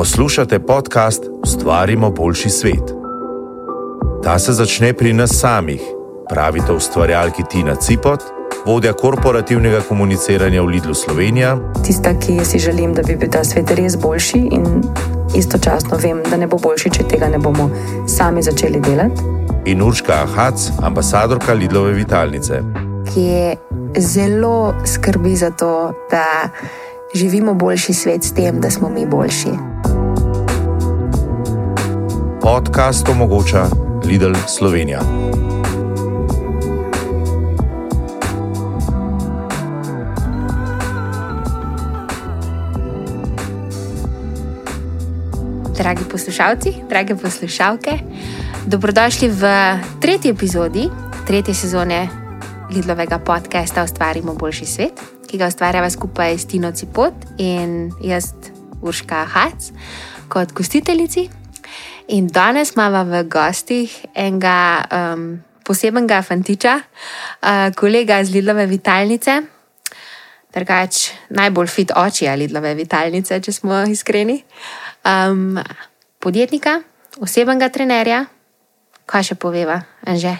Poslušate podcast Ustvarimo boljši svet. Ta se začne pri nas samih, pravita ustvarjalki Tina Cipot, vodja korporativnega komuniciranja v Lidlu Slovenija. Tista, ki si želim, da bi bil ta svet res boljši, in istočasno vem, da ne bo boljši, če tega ne bomo sami začeli delati. In Urška Ahac, ambasadorka Lidlove Vitalnice. Ki zelo skrbi za to, da živimo boljši svet s tem, da smo mi boljši. Podcast omogoča Lidl Slovenija. Dragi poslušalci, drage poslušalke, dobrodošli v tretji epizodi tretje sezone Lidlovega podcasta Ustvarimo boljši svet, ki ga ustvarjava skupaj s Tino Cipot in jaz, Urška Hac, kot gostiteljici. In danes imamo v gostih enega um, posebnega fantiča, uh, kolega iz Lidlove Vitalnice. Drugač, najbolj fit oči ali Lidlove Vitalnice, če smo iskreni. Um, podjetnika, osebnega trenerja, kaj še poveva, Anže.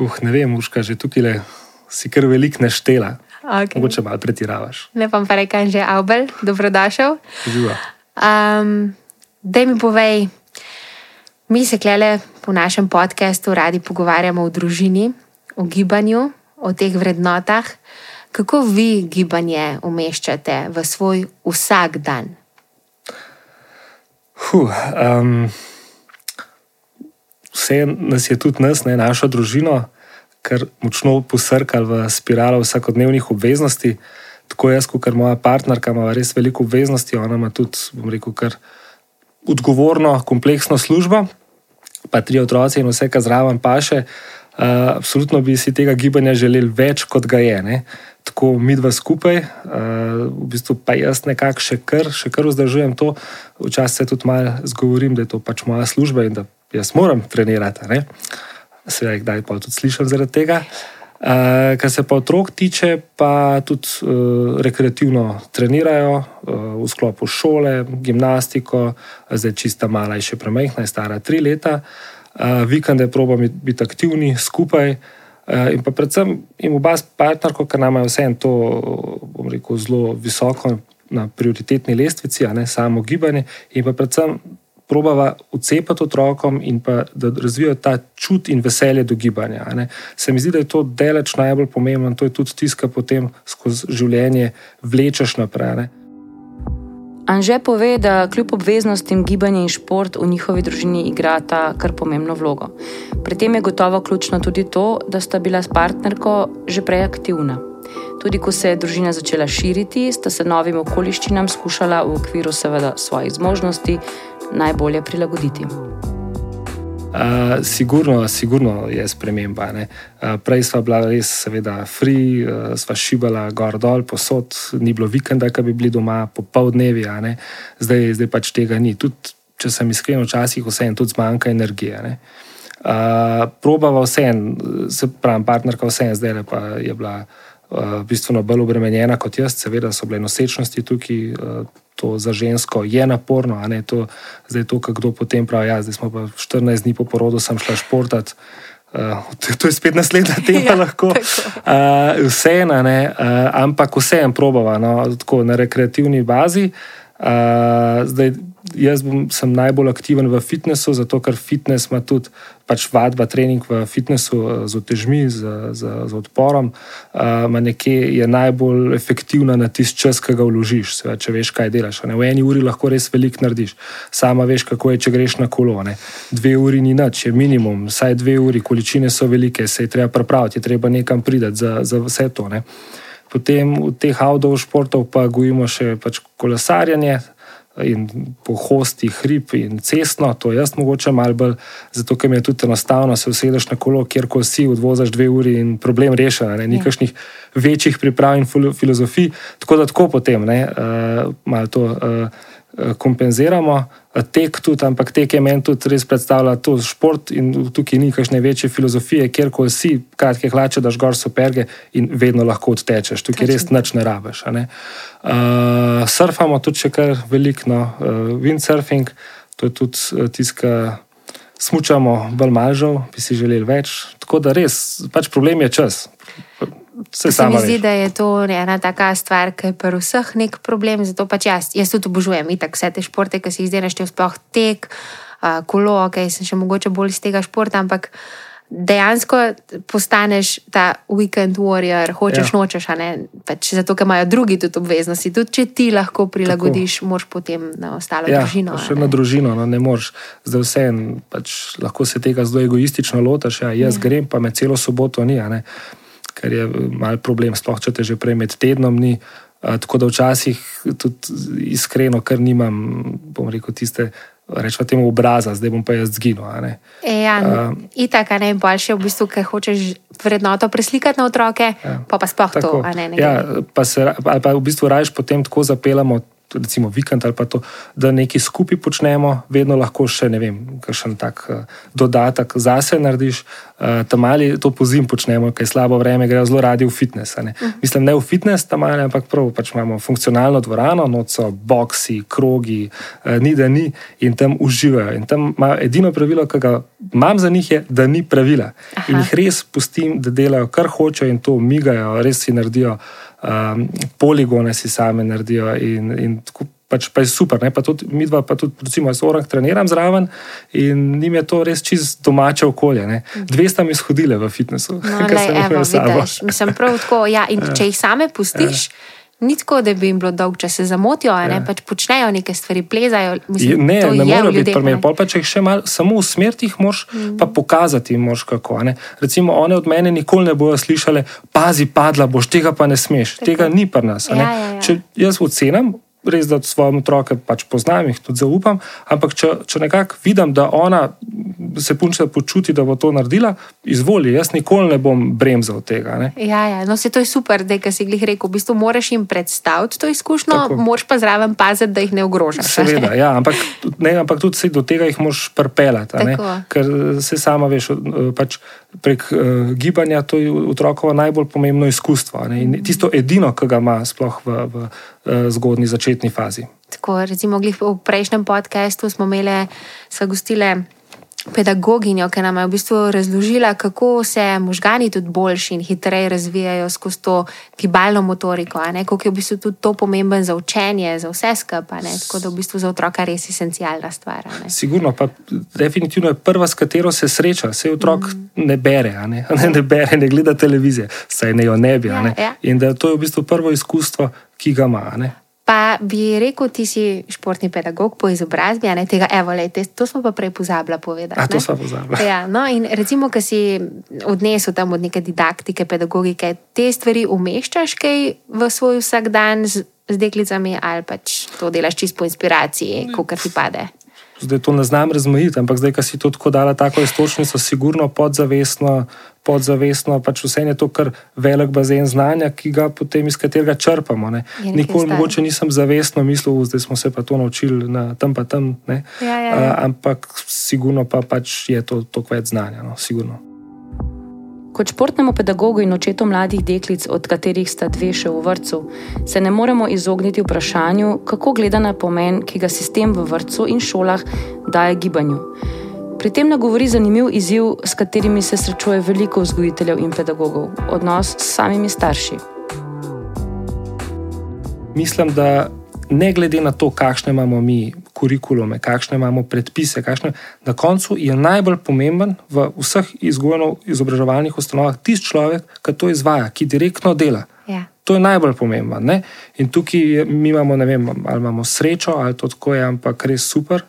Uh, ne vem, muška, že tukaj le si kar velik neštela. Okay. Mogoče malo pretiravaš. Ne pa rečem, že Abel, dobrodošel. Živa. Um, da mi povej, mi se klele po našem podkastu radi pogovarjamo o družini, o gibanju, o teh vrednotah. Kako vi gibanje umeščate v svoj vsak dan? Huh, um, vse nas je tudi nas, ne, našo družino, kar močno posrkali v spiralo vsakodnevnih obveznosti. Tako jaz, kot moja partnerka, ima res veliko obveznosti, ona ima tudi, bom rekel, kar odgovorno, kompleksno službo, pa tri otroci in vse, kar zraven paše. Uh, absolutno bi si tega gibanja želeli več, kot ga je. Ne? Tako mi dva skupaj, uh, v bistvu pa jaz nekako še kar, še kar vzdržujem to. Včasih se tudi malo zgovorim, da je to pač moja služba in da jaz moram trenirati. Seveda, kdaj pa tudi slišim zaradi tega. Uh, kar se pa otrok tiče, pa tudi uh, rekreativno trenirajo uh, v sklopu šole, gimnastiko, zdaj čista mala, je še premajhna, je stara tri leta. Uh, vikende probam biti aktivni skupaj. Uh, in pa predvsem jim oba s partnerko, ker nam je vse to, bom rekel, zelo visoko na prioritetni lestvici, a ne samo gibanje, in pa predvsem probava ucepati otrokom in pa da razvijajo ta čut in veselje do gibanja. Se mi zdi, da je to deleč najbolj pomembno, to je tudi tiska potem skozi življenje vlečeš naprej. Ne? Anže pove, da kljub obveznostim gibanje in šport v njihovi družini igrata kar pomembno vlogo. Pri tem je gotovo ključno tudi to, da sta bila s partnerko že prej aktivna. Tudi ko se je družina začela širiti, sta se novim okoliščinam skušala v okviru seveda svojih zmožnosti najbolje prilagoditi. Uh, sigurno, sigurno je sprememba. Uh, prej smo bila res, seveda, free, uh, sva šibala gor dol, posod, ni bilo vikenda, ki bi bili doma, popoldnevi, zdaj, zdaj pač tega ni. Tudi, če sem iskren, včasih vse en, tudi zmanjka energije. Uh, probava vse en, se pravi, partnerka vse en, zdaj pa je bila bistveno bolj obremenjena kot jaz, seveda so bile nosečnosti tukaj. Uh, to za žensko je naporno, a ne to, zdaj to, kdo potem pravi. Ja, zdaj smo pa 14 dni po porodu, sem šla športati. Uh, to je spet naslednja tema, ja, lahko. Uh, Vseeno, uh, ampak vseeno probava no, tako, na rekreativni bazi. Uh, zdaj, jaz bom, sem najbolj aktiven v fitnessu, zato ker fitness ima tudi pač vadba, trening v fitnessu eh, z otežmi, z, z, z odporom, uh, nekje je najbolj efektivna na tisti čas, ki ga vložiš, seveda, če veš, kaj delaš. Ne? V eni uri lahko res veliko narediš, sama veš, kako je, če greš na kolone. Dve uri ni nič, je minimum, vsaj dve uri, količine so velike, se je treba pripraviti, je treba nekam priti za, za vse to. Ne? Potem v teh outdoor športov pa gojimo še pač kolesarjanje, in po hosti, hrib in cestno, to jaz mogoče malo bolj, zato ker mi je tudi enostavno, se usedeš na kolo, kjer ko si, odvozaš dve uri in problem rešen, ne nikašnih ja. večjih priprav in filozofij. Tako da tako potem, ne, uh, malo to. Uh, kompenziramo. Tek tudi, ampak tek je meni tudi res predstavlja to šport in tukaj ni kakšne večje filozofije, kjer ko si kratke hlače, daš gor superge in vedno lahko odtečeš, tukaj res nič ne rabiš. Ne? Uh, surfamo tudi še kar veliko, no? uh, windsurfing, to je tudi tiska. Smučamo bolj mažo, bi si želeli več. Tako da res, pač problem je čas. Se, se mi zdi, da je to ena taka stvar, ki je pri vseh nek problem. Zato pač jaz, jaz tudi obožujem vse te športe, ki si jih zdaj naštel, sploh tek, uh, kolo, ki okay, sem še mogoče bolj iz tega športa. Ampak dejansko postaneš ta weekend warrior, hočeš, ja. nočeš, pač zato, ker imajo drugi tudi obveznosti. Tudi če ti lahko prilagodiš, moš potem na ostalo ja, družino. Še na družino, no, ne moreš, zdaj vse en, pač lahko se tega zelo egoistično lotaš. Ja, jaz ja. grem, pa me celo soboto ni kar je mal problem, sploh če te že prej med tednom ni. Tako da včasih tudi iskreno, ker nimam, bom rekel, tiste. Rečemo temu obraza, zdaj bom pa jaz zginil. E, ja, uh, Itak je najboljše, v bistvu, ker hočeš vrednoto preslikati na otroke, ja, pa pa sploh to. Ne, ne ja, pa se, ali pa v bistvu rajš potem tako zapeljamo recimo vikend ali pa to, da nekaj skupaj počnemo, vedno lahko še ne vem, kakšen tak uh, dodatek zase narediš. Uh, tam ali to po zim počnemo, ker je slabo vreme, grejo zelo radi v fitness. Ne? Uh mhm. -huh. Mislim, ne v fitness, tam ali, ampak prav pač imamo funkcionalno dvorano, noco, boksi, krogi, uh, ni da ni in tam uživajo. In tam ima edino pravilo, ki ga imam za njih, je, da ni pravila. Aha. In jih res pustim, da delajo kar hočejo in to migajo, res si naredijo um, poligone si sami naredijo. In, in tako, pač, pa je super. Pa tudi, mi dva, pa tudi, recimo, jaz orang treniram zraven in njim je to res čist domače okolje. Ne. Dve sta mi shodile v fitnesu, no, sem jih videl. Mislim, prav tako. Ja, in ja. če jih same pustiš. Ja. Ni tako, da bi jim bilo dolgo, če se zamotijo, ja. ne pač počnejo neke stvari, plezajo. Mislim, ne, ne more biti primer. Pol pa če jih še malo, samo usmeriti jih moraš, mm. pa pokazati moraš kako. Ne. Recimo, one od mene nikoli ne bojo slišale, pazi, padla boš, tega pa ne smeš, tako. tega ni pri nas. Ja, ja, ja. Če jaz ocenam, res da svojim otrokom pač poznam, jih tudi zaupam, ampak če, če nekako vidim, da ona se punča počuti, da bo to naredila, izvoli, jaz nikoli ne bom bremzal tega. Ne? Ja, ja, no se to je super, da si jih rekel, v bistvu moraš jim predstaviti to izkušnjo, moraš pa zraven paziti, da jih ne ogrožaš. Seveda, ja, ampak, ne, ampak tudi do tega jih moraš prpelati, ker se sama veš, pač prek uh, gibanja to je otrokovo najbolj pomembno izkustvo. In tisto edino, ki ga ima sploh v, v uh, zgodni začetni fazi. Tako, recimo, v prejšnjem podkastu smo imeli, so gostile pedagoginjo, ki nam je v bistvu razložila, kako se možgani tudi boljši in hitreje razvijajo skozi to gibalno motoriko, kako je v bistvu tudi to pomemben za učenje, za vse skupaj. Tako da v bistvu za otroka res esencialna stvar. Sigurno, pa definitivno je prva, s katero se sreča. Se otrok mm. ne bere, ne? Ne, ne bere, ne gleda televizije, saj ne jo ne bi. Ja, ne? Ja. In da to je v bistvu prvo izkustvo, ki ga ima. Pa bi rekel, ti si športni pedagog po izobrazbi, ne tega, evo, lejte, to smo pa prej pozabili povedati. A, to smo pozabili. Ja, no, in recimo, ki si odnesel tam od neke didaktike, pedagogike, te stvari umeščaš kaj v svoj vsakdan z, z deklicami ali pač to delaš čisto po inspiraciji, kot ti pade. Zdaj to ne znam razmejiti, ampak zdaj, ko si to tako dala, tako istočnico, sigurno podzavestno, podzavestno, pač vse je to kar velik bazen znanja, ki ga potem iz katerega črpamo. Nikoli mogoče nisem zavestno mislil, da smo se pa to naučili na tam pa tam, ja, ja, ja. A, ampak sigurno pa pač je to toliko več znanja, no, sigurno. Kot športnemu pedagogu in očetu mladih deklic, od katerih sta dve še v vrtu, se ne moremo izogniti vprašanju, kako gleda na pomen, ki ga sistem v vrtu in šolah daje gibanju. Pri tem nam govori zanimiv izziv, s katerimi se srečuje veliko vzgojiteljev in pedagogov, odnos s samimi starši. Mislim, da ne glede na to, kakšne imamo mi kurikulume, kakšne imamo predpise, kakšne, na koncu je najbolj pomemben v vseh izobraževalnih ustanovah tisti človek, ki to izvaja, ki direktno dela. Ja. To je najbolj pomembno. Ne? In tukaj mi imamo, ne vem, ali imamo srečo, ali to tako je, ampak res super.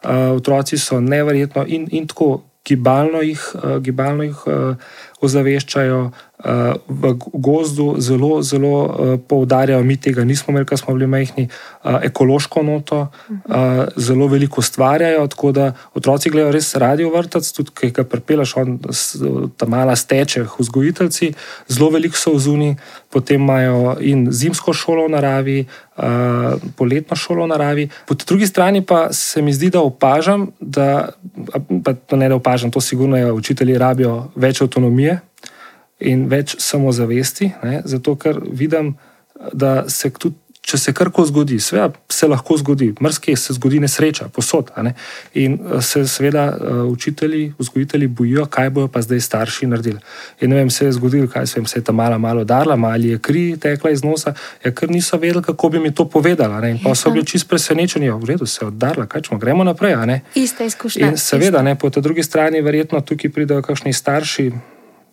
Uh, otroci so neverjetno in, in tako gibalno jih, uh, gibalno jih uh, ozaveščajo. Uh, v gozdu zelo, zelo uh, poudarjajo, mi tega nismo imeli, ko smo bili majhni, uh, ekološko noto, uh, zelo veliko ustvarjajo. Tako da otroci gledajo res radi v vrtec, tudi kaj ga prepelaš, ta mala steče, vzgojiteljci, zelo veliko so v zuni, potem imajo in zimsko šolo v naravi, uh, poletno šolo v naravi. Po drugi strani pa se mi zdi, da opažam, da, pa ne da opažam, to sigurno je, učitelji rabijo več avtonomije in več samozavesti, ne? zato ker vidim, da se tudi. Če se karkoli zgodi, seveda se lahko zgodi, mrzke se zgodi nesreča, posod. Ne? In eh, se seveda eh, učitelji, vzgojitelji bojijo, kaj bojo pa zdaj starši naredili. In ne vem, se je zgodilo, kaj se, vem, se je ta mala malo darla, ali je kri tekla iz nosa, ja, ker niso vedeli, kako bi mi to povedala. Ne? In pa so bili čist presenečeni, ja, v redu se je oddarla, kaj čemo, gremo naprej. Ista izkušnja. In seveda, ne, po tej drugi strani, verjetno tukaj pridejo kakšni starši,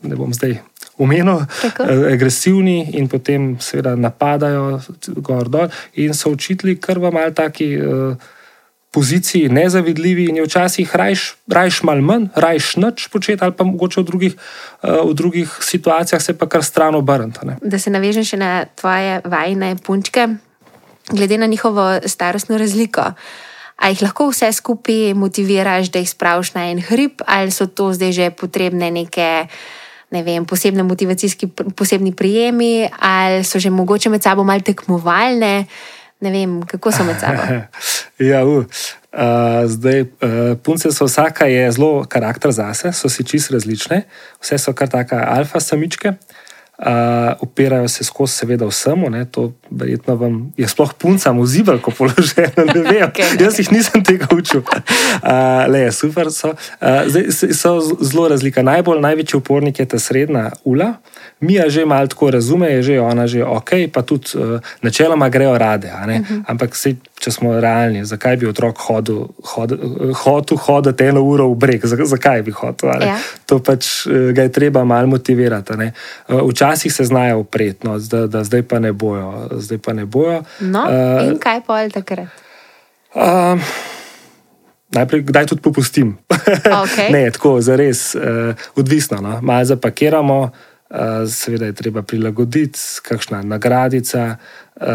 ne bom zdaj umenil, eh, agresivni in potem seveda napadajo gor dol in so učitelji kar v mal taki. Eh, poziciji nezavidljivi in je včasih rajš, rajš malo manj, rajš noč početi, ali pa mogoče v drugih, uh, v drugih situacijah se pa kar stran obrniti. Da se navežem še na tvoje vajne punčke, glede na njihovo starostno razliko. A jih lahko vse skupaj motiviraš, da jih spraviš na en hrib, ali so to zdaj že potrebne neke ne vem, posebne motivacijski, posebni prijemi, ali so že mogoče med sabo malo tekmovalne. Ne vem, kako so med sabo. ja, uh, zdaj, uh, punce so vsaka je zelo karakter zase, so si čist različne, vse so kar taka alfa samičke. Uh, opirajo se skozi, seveda, vsemu. Ne, to verjetno vam je sploh punca, muziva, ko položajo. okay, Jaz jih nisem tega učil. Uh, le, super so. Uh, zdaj, so zelo razlika. Najbolj največji upornik je ta srednja ula. Mija že malo tako razume, je že ona že ok, pa tudi uh, načeloma grejo rade. Uh mhm. -huh. Ampak se, če smo realni, zakaj bi otrok hodil, hodil, hodil hoditi eno uro v breg, zakaj bi hodil? Ja. To pač uh, ga je treba malo motivirati. Uh, včasih se znajo upreti, no, da, da zdaj pa ne bojo. Pa ne bojo. No, uh, in kaj pa je takrat? Uh, Najprej, kdaj tudi popustim. Okay. ne, tako, za res, uh, odvisno. No. Malo zapakiramo, Eh, seveda je treba prilagoditi, kakšna nagradica. Uh,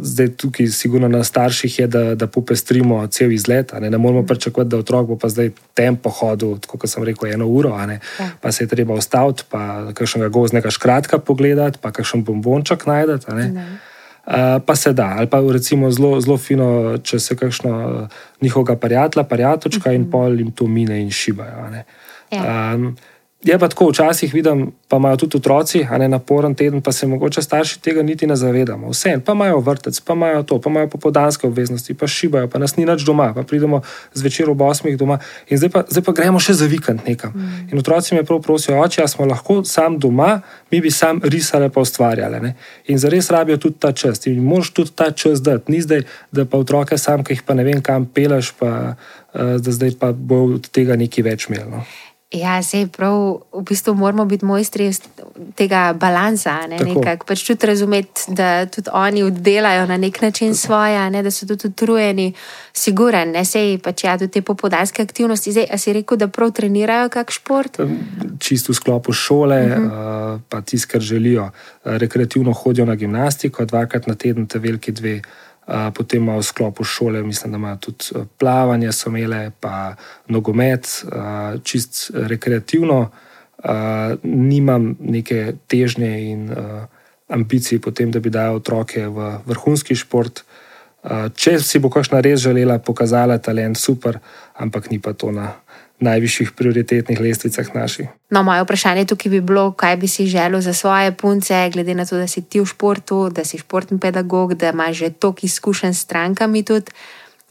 zdaj, tukaj, sigurno na starših je, da, da popestrimo cel izlet. Ne, ne moramo pričakovati, da otrok bo pa zdaj tempo hodil, kot sem rekel, eno uro, ja. pa se je treba ustaviti, pa kakšnega gozdnega škratka pogledati, pa kakšen bombonček najdete. Uh, pa se da, ali pa recimo zelo, zelo fino, če se kakšno njihovega prijatelja, prijateljčka uh -huh. in mhm. pol jim to mine in šibajo. Ja. Um, Je pa tako, včasih vidim, pa imajo tudi otroci, a ne naporen teden, pa se mogoče starši tega niti ne zavedamo. Vse, pa imajo vrtec, pa imajo to, pa imajo popodanske obveznosti, pa šibajo, pa nas ni več doma, pa pridemo zvečer ob osmih doma in zdaj pa, zdaj pa gremo še za vikend nekam. Mm. In otroci me prav prosijo, oče, a smo lahko sam doma, mi bi sam risali pa ustvarjali. Ne? In zares rabijo tudi ta čas. In moš tudi ta čas dati, ni zdaj, da pa otroke sam, ki jih pa ne vem kam peleš, pa uh, da zdaj pa bo od tega nekaj več imel. No? Ja, se prav, v bistvu moramo biti mojstri tega balansa. Ne, pač tudi razumeti, da tudi oni oddelajo na nek način svoje, ne, da so tudi utrujeni, siguren, ne sej pač ja, tudi te popodanske aktivnosti. Zdaj, a si rekel, da prav trenirajo kak šport? Čisto v sklopu šole, uh -huh. uh, pa tisti, kar želijo. Rekreativno hodijo na gimnastiko, dvakrat na teden, te velike dve potem imajo v sklopu šole, mislim, da imajo tudi plavanje, so imele pa nogomet, čist rekreativno. Nimam neke težnje in ambicij, potem, da bi dal otroke v vrhunski šport. Če si bo kakšna res želela pokazati talent, super, ampak ni pa to na najvišjih prioritetnih lestvicah naših. No, moje vprašanje tukaj bi bilo, kaj bi si želel za svoje punce, glede na to, da si ti v športu, da si športni pedagog, da imaš že toliko izkušenj s strankami. Tudi.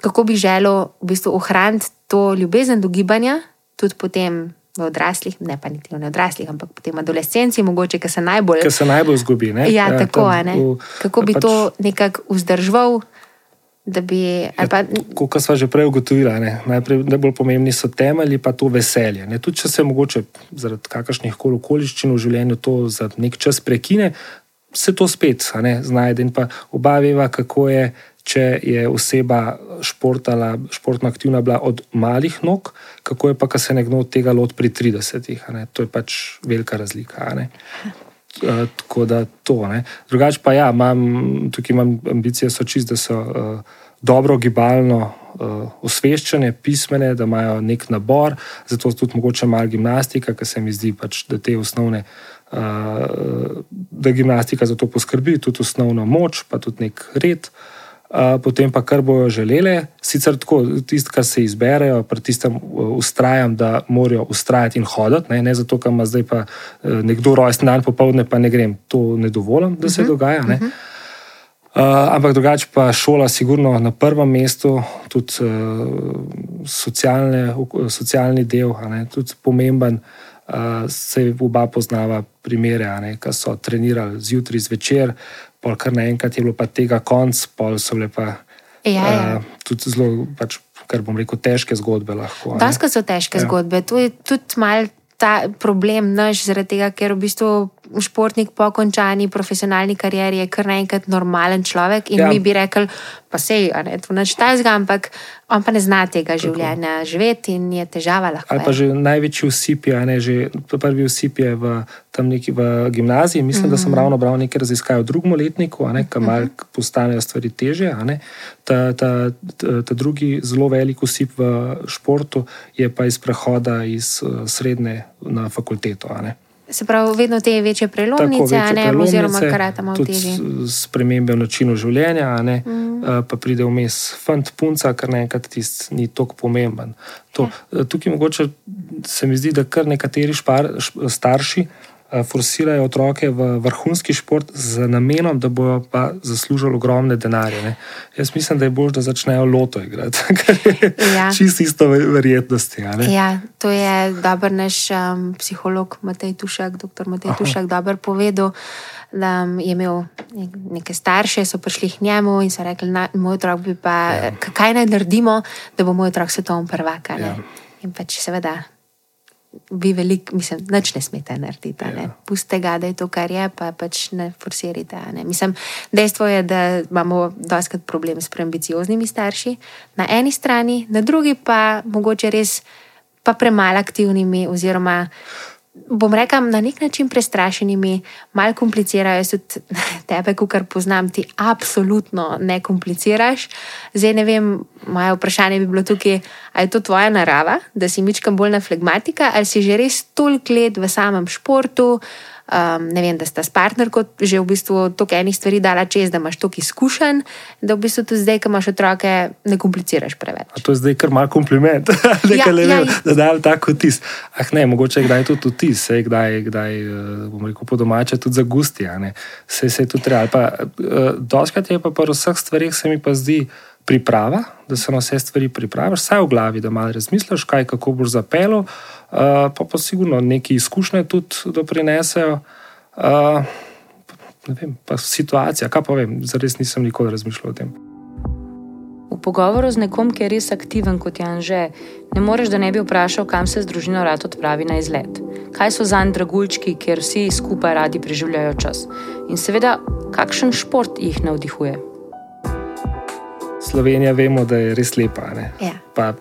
Kako bi želel v bistvu ohraniti to ljubezen do gibanja, tudi potem v odraslih, ne pa niti v odraslih, ampak potem adolescenci, mogoče, ki se najbolj, najbolj zgubi. Ja, ja, tako je. Kako bi pač... to nekako vzdržal? Bi, ja, pa... Kot smo že prej ugotovili, najbolj pomembni so temelji, pa to veselje. Ne? Tudi če se mogoče zaradi kakršnih koli okoliščin v življenju to za nek čas prekine, se to spet znajde. In pa oba veva, kako je, če je oseba športala, športno aktivna bila od malih nog, kako je pa, ko se nekdo od tega lot pri 30-ih. To je pač velika razlika. Uh, tako da to. Drugače pa ja, imam, tukaj imam ambicije, so čist, da so uh, dobro gibalno uh, osveščene, pismene, da imajo nek nabor, zato tudi mogoče malo gimnastika, ker se mi zdi, pač, da te osnovne. Uh, da gimnastika za to poskrbi, tudi osnovno moč, pa tudi nek red. Uh, potem pa kar bojo želele. Sicer tako, tisto, kar se izberejo, pri tistem ustrajam, da morajo ustrajati in hoditi, ne, ne zato, ker ima zdaj pa e, nekdo rojsten dan popoldne, pa ne grem, to ne dovolim, da se uh mhm, -huh. dogaja. Uh -huh. Uh, ampak drugače pa šola, sigurno na prvem mestu, tudi uh, socialne, socialni del, ne, tudi pomemben. Uh, se oba poznava primere, ki so trenirali zjutraj, zvečer, pol kar naenkrat je bilo pa tega konc, pol so bile pa ja, ja. Uh, tudi zelo, pač, kar bom rekel, težke zgodbe. Dasko so težke ja. zgodbe. Tu je tudi mal ta problem naš, zaradi tega, ker v bistvu športnik po končani profesionalni karieri je kar naenkrat normalen človek in ja. mi bi rekli, pa sej, ne, to neč tajzga, ampak on pa ne zna tega življenja Tako. živeti in je težava lahko. Ali pa že največji usip je, ne, že prvi usip je v, tam neki v gimnaziji, mislim, mm -hmm. da sem mhm. ravno bral nekaj raziskav v drugem letniku, ne, kam mm -hmm. postanejo stvari teže. Ta, ta, ta, ta drugi zelo velik usip v športu je pa iz prehoda iz uh, srednje na fakulteto. Se pravi, vedno te večje prelomnice, večje ne, oziroma karate malo težje. Spremembe v načinu življenja, ne, mm. pa pride vmes fant, punca, kar naenkrat ni tako pomemben. To, ja. Tukaj mogoče se mi zdi, da kar nekateri špar, starši. Eh, forsirajo otroke v vrhunski šport z namenom, da bodo pa zaslužili ogromne denarje. Ne. Jaz mislim, da je bolj, da začnejo loto igrati, kar je ja. čisto isto verjetnosti. Ja, to je dober naš um, psiholog Matej Tušek, doktor Matej Aha. Tušek, dober povedal. Da je imel neke starše, so prišli k njemu in so rekli: na, Moj otrok bi pa, ja. kaj naj naredimo, da bo moj otrok svetovni prvak. Ja. In pač seveda vi veliko, mislim, nič ne smete narediti. Ne? Ja. Pustite ga, da je to, kar je, pa pač ne forsirite. Ne? Mislim, dejstvo je, da imamo doskrat problem s preambicioznimi starši na eni strani, na drugi pa mogoče res pa premalo aktivnimi oziroma bom rekel, na nek način prestrašenimi, malo komplicirajo. Tudi tebe, kar poznam, ti absolutno ne kompliciraš. Zdaj ne vem, moje vprašanje bi bilo tukaj, ali je to tvoja narava, da si mičkam bolj na flegmatika, ali si že res toliko let v samem športu. Um, ne vem, da sta s partnerko že v bistvu toliko enih stvari dala čez, da imaš toliko izkušenj, da v bistvu tudi zdaj, ko imaš otroke, ne kompliciraš preveč. A to je zdaj kar mal kompliment, ja, le, ja, da da tako tis. Ah, ne, mogoče je kdaj tudi tis, se kdaj, kdaj eh, bom rekel, po domače tudi za gusti, se je tudi treba. Pa, uh, doskrat je pa po vseh stvarih se mi pa zdi priprava, da se na vse stvari pripraviš, vsaj v glavi, da malo razmisliš, kaj kako boš zapeljal. Eh, pa pa sigurno neki izkušnje tudi doprinesejo. Uh, vem, pa situacija, kaj pa vem, zares nisem nikoli razmišljal o tem. V pogovoru z nekom, ki je res aktiven kot Jan že, ne moreš, da ne bi vprašal, kam se z družino rad odpravi na izlet. Kaj so za njih dragulčki, kjer vsi skupaj radi preživljajo čas. In seveda, kakšen šport jih navdihuje. Slovenija vemo, da je res lepa. Ja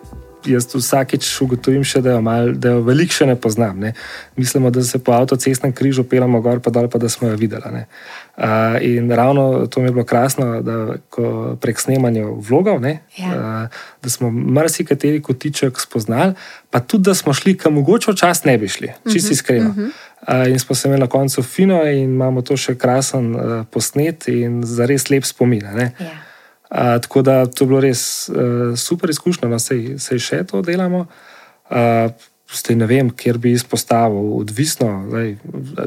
jaz vsakeč ugotovim, še, da, jo mal, da jo veliko še ne poznam. Ne. Mislimo, da se po avtocestnem križu pelamo gor, pa dol, pa da smo jo videli. Uh, in ravno to mi je bilo krasno, da prek snemanja vlogov, ne, ja. uh, da smo marsikateri kotiček spoznali, pa tudi, da smo šli, kam mogoče včasih ne bi šli, čisto uh mhm, -huh, iskreno. Uh -huh. Uh, in smo se imeli na koncu fino, in imamo to še krasen uh, posnet in za res lep spomin. Ja tako da to je bilo res uh, super izkušnja, no, se, se še to delamo. Uh, Zdaj ne vem, kjer bi izpostavil, odvisno, zdaj,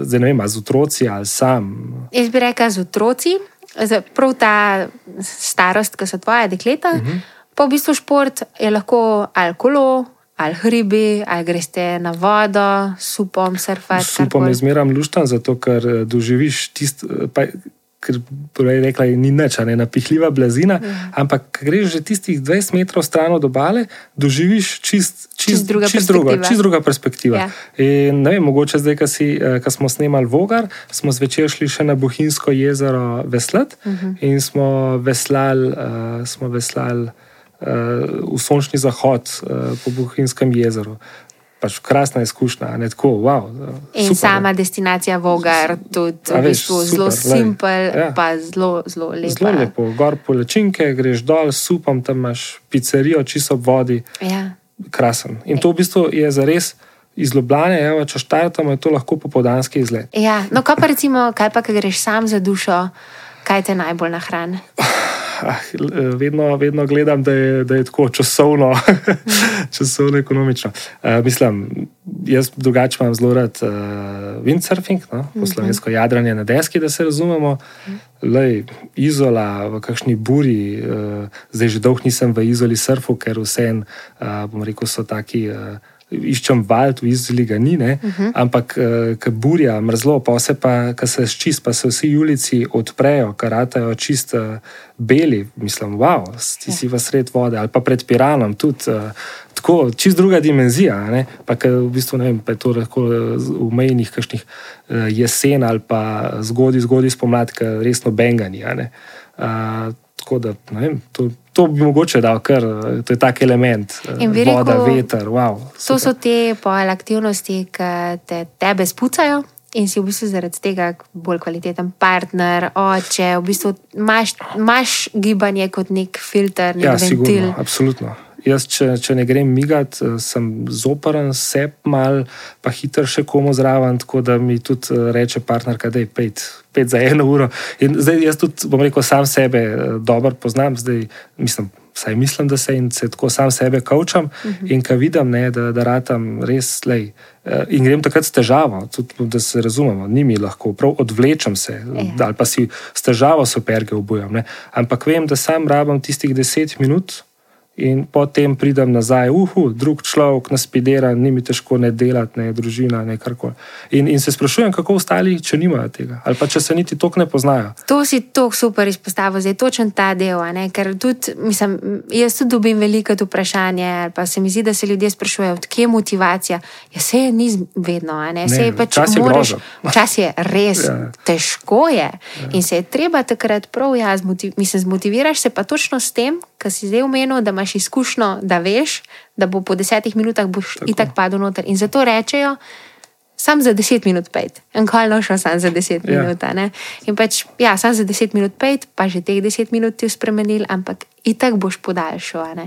zdaj ne vem, z otroci ali sam. Jaz bi rekel z otroci, prav ta starost, ki so tvoje dekleta. Uh mhm. -huh. Pa v bistvu šport je lahko ali kolo, ali hribi, ali greste na vodo, supom, surfati. Supom je zmeraj luštan, zato ker eh, doživiš tisto ker prej rekla, ni nič, ne napihljiva blazina, ja. ampak greš že tistih 20 metrov stran od obale, doživiš čist, čist, čist, druga, čist, druga, čist druga perspektiva. Ja. In, vem, mogoče zdaj, ko eh, smo snemali Vogar, smo zvečer šli še na Bohinjsko jezero veslati uh mhm. -huh. in smo veslali. Uh, smo veslali uh, v sončni zahod uh, po Bohinjskem jezeru. Pač krasna izkušnja, ne tako, wow. In super, sama ne. destinacija Vogar, tudi v bistvu zelo simpel, ja. pa zelo, zelo lepo. Zelo lepo, gor po lečinke, greš dol, supam, tam imaš pizzerijo, čisto ob vodi. Ja. Krasen. In to v bistvu je za res. Iz Ljubljana, evo, če štartamo, je to lahko popoldanski izlet. Ja, no, kaj pa recimo, kaj pa, kaj greš sam za dušo, kaj te najbolj nahrani? ah, vedno, vedno gledam, da je, da je tako časovno, časovno ekonomično. Uh, mislim, jaz drugače imam zelo rad uh, windsurfing, no? po mhm. slovensko jadranje na deski, da se razumemo. Lej, izola v kakšni buri, uh, zdaj že dolgo nisem v izoli surfu, ker vse en, uh, bom rekel, so taki. Uh, iščem vald, v izoli ga ni, uh mhm. -huh. ampak uh, ki burja, mrzlo, pa se pa, ki se ščist, pa se vsi ulici odprejo, karatajo čist uh, beli, mislim, wow, ti si v sred vode ali pa pred Piranom, tudi uh, tako, čist druga dimenzija. Ne? Pa ki v bistvu ne vem, pa je to lahko v mejnih kakšnih uh, jesen ali pa zgodaj, zgodaj spomladi, ki resno bengani. Uh, tako da, ne vem, to to bi mogoče dal, ker to je tak element, eh, voda, rekel, veter. Wow, to so te pojele aktivnosti, ki te tebe spucajo. In si v bistvu zaradi tega bolj kvaliteten partner, oče, v bistvu imaš, imaš gibanje kot nek filter, nek ja, ventil. Sigurno, absolutno. Jaz, če, če ne grem migat, eh, sem zoporen, se mal, pa hiter še komu zraven, tako da mi tudi eh, reče partner, da je pet, pet za eno uro. In zdaj jaz tudi, bom rekel, sam sebe eh, dobro poznam, zdaj mislim. Saj mislim, da se, se tako sam sebe kaučam uh mhm. -huh. in ko vidim, ne, da, da ratam res lej. In grem takrat s težavo, tudi, da se razumemo, ni mi lahko, prav odvlečem se, ja. ali pa si s težavo superge obujam. Ampak vem, da sam rabim tistih deset minut, In potem pridem nazaj, uhu, drug človek, naspidera, ni mi težko ne delati, ne družina, ne karkoli. In, in se sprašujem, kako ostali, če nimajo tega, ali pa če se niti tok ne poznajo. To si tako super izpostavil, zdaj točen ta del. Ker tudi, mislim, jaz tudi dobim veliko vprašanje, pa se mi zdi, da se ljudje sprašujejo, odkje je motivacija. Ja, se je ni vedno, ne, se je pač moraš. Čas je res ja. težko je. Ja. In se je treba takrat prav, ja, zmotiv, mislim, zmotiviraš se pa točno s tem, kar si zdaj umenil, da imaš izkušnjo, da veš, da bo po desetih minutah boš Tako. itak padel noter. In zato rečejo, sam za deset minut pet, en kaj nošel, sam za deset ja. minut. Ne? In pač, ja, sam za deset minut pet, pa že teh deset minut ti spremenil, ampak itak boš podaljšal.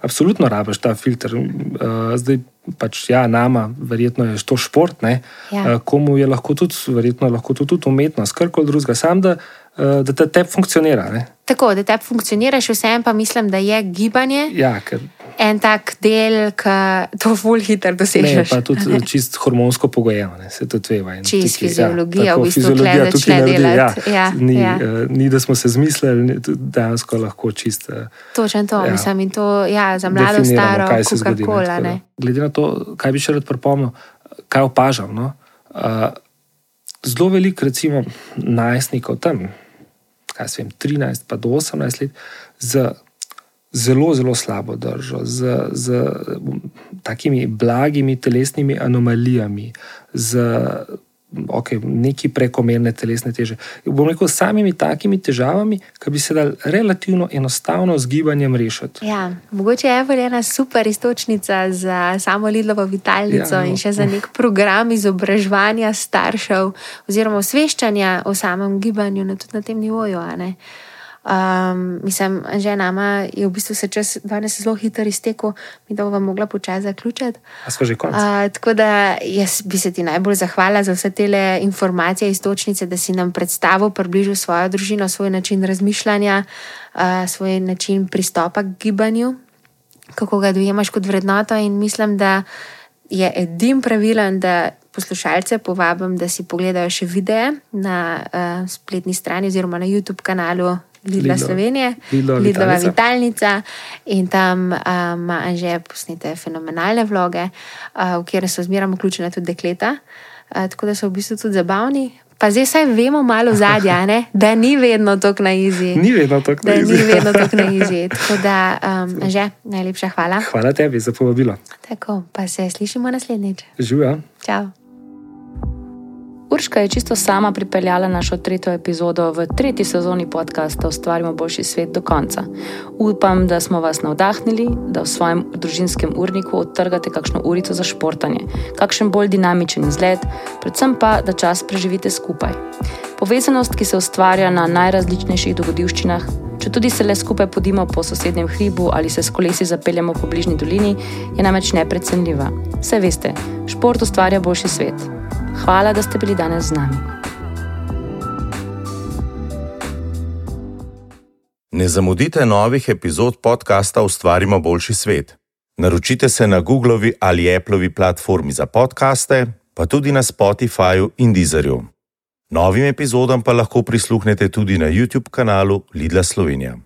Absolutno rabiš ta filter. Uh, zdaj pač ja, nama, verjetno je to šport, ja. uh, komu je lahko tudi, verjetno lahko tudi umetnost, kar koli drugega. Sam da Eh, da te tep funkcionira. Ne? Tako, da te funkcioniraš, vsem pa mislim, da je gibanje. Ja, ker... En tak del, ki to ful hitro dosežeš. Ne, pa tudi ne? čist hormonsko pogojeno, se to tveva. Čist tiki, ja, fiziologija, ja, v bistvu, fiziologija tukaj ne dela. Ja, ja, ni, ja. Uh, ni, da smo se zmislili, dejansko lahko čist. Uh, Točno to, ja, mislim, in to ja, za mlado, staro, kaj se zgodi. Kola, Glede na to, kaj bi še rad pripomnil, kaj opažam. No? Uh, zelo veliko, recimo, najstnikov tam kaj se vem, 13 pa do 18 let, z zelo, zelo slabo držo, z, z takimi blagimi telesnimi anomalijami, z okay, neki prekomerne telesne teže. Bom rekel, samimi takimi težavami, ki bi se dal relativno enostavno z gibanjem rešiti. Ja, mogoče je ena super istočnica za samo Lidlovo vitalnico ja, no. in še za nek program izobraževanja staršev oziroma osveščanja o samem gibanju na, na tem nivoju. Um, mislim, že nama je v bistvu se čas danes zelo hitro iztekel, mi da bomo mogla počasi zaključiti. Uh, tako da jaz bi se ti najbolj zahvala za vse te informacije iz točnice, da si nam predstavil, približal svojo družino, svoj način razmišljanja, uh, svoj način pristopa k gibanju, kako ga dojemaš kot vrednoto. In mislim, da je edin pravilen, da. Poslušalce povabim, da si pogledajo še videe na uh, spletni strani oziroma na YouTube kanalu Lidla Lidlo. Slovenije, Lidlova vitalnica. In tam ima um, že posnete fenomenalne vloge, uh, v kjer so zmeraj vključene tudi dekleta, uh, tako da so v bistvu tudi zabavni. Pa zdaj vsaj vemo malo zadnja, da ni vedno tako na izi. Ni vedno tako na izi. Ni vedno tako na izi. Tako da, um, že najlepša hvala. Hvala tebi za povabilo. Tako, pa se slišimo naslednjič. Živijo. Čau. Urška je čisto sama pripeljala našo tretjo epizodo v tretji sezoni podcasta Ustvarimo boljši svet do konca. Upam, da smo vas navdahnili, da v svojem družinskem urniku odtrgate kakšno urico za športanje, kakšen bolj dinamičen izgled, predvsem pa, da čas preživite skupaj. Povezanost, ki se ustvarja na najrazličnejših dogodivščinah, če tudi se le skupaj podimo po sosednjem hribu ali se s kolesi zapeljemo po bližnji dolini, je namreč neprecenljiva. Vse veste, šport ustvarja boljši svet. Hvala, da ste bili danes z nami. Ne zamudite novih epizod podcasta Ustvarimo boljši svet. Naročite se na Googlovi ali Appleovi platformi za podkaste, pa tudi na Spotifyju in Deezerju. Novim epizodam pa lahko prisluhnete tudi na YouTube kanalu Lidla Slovenija.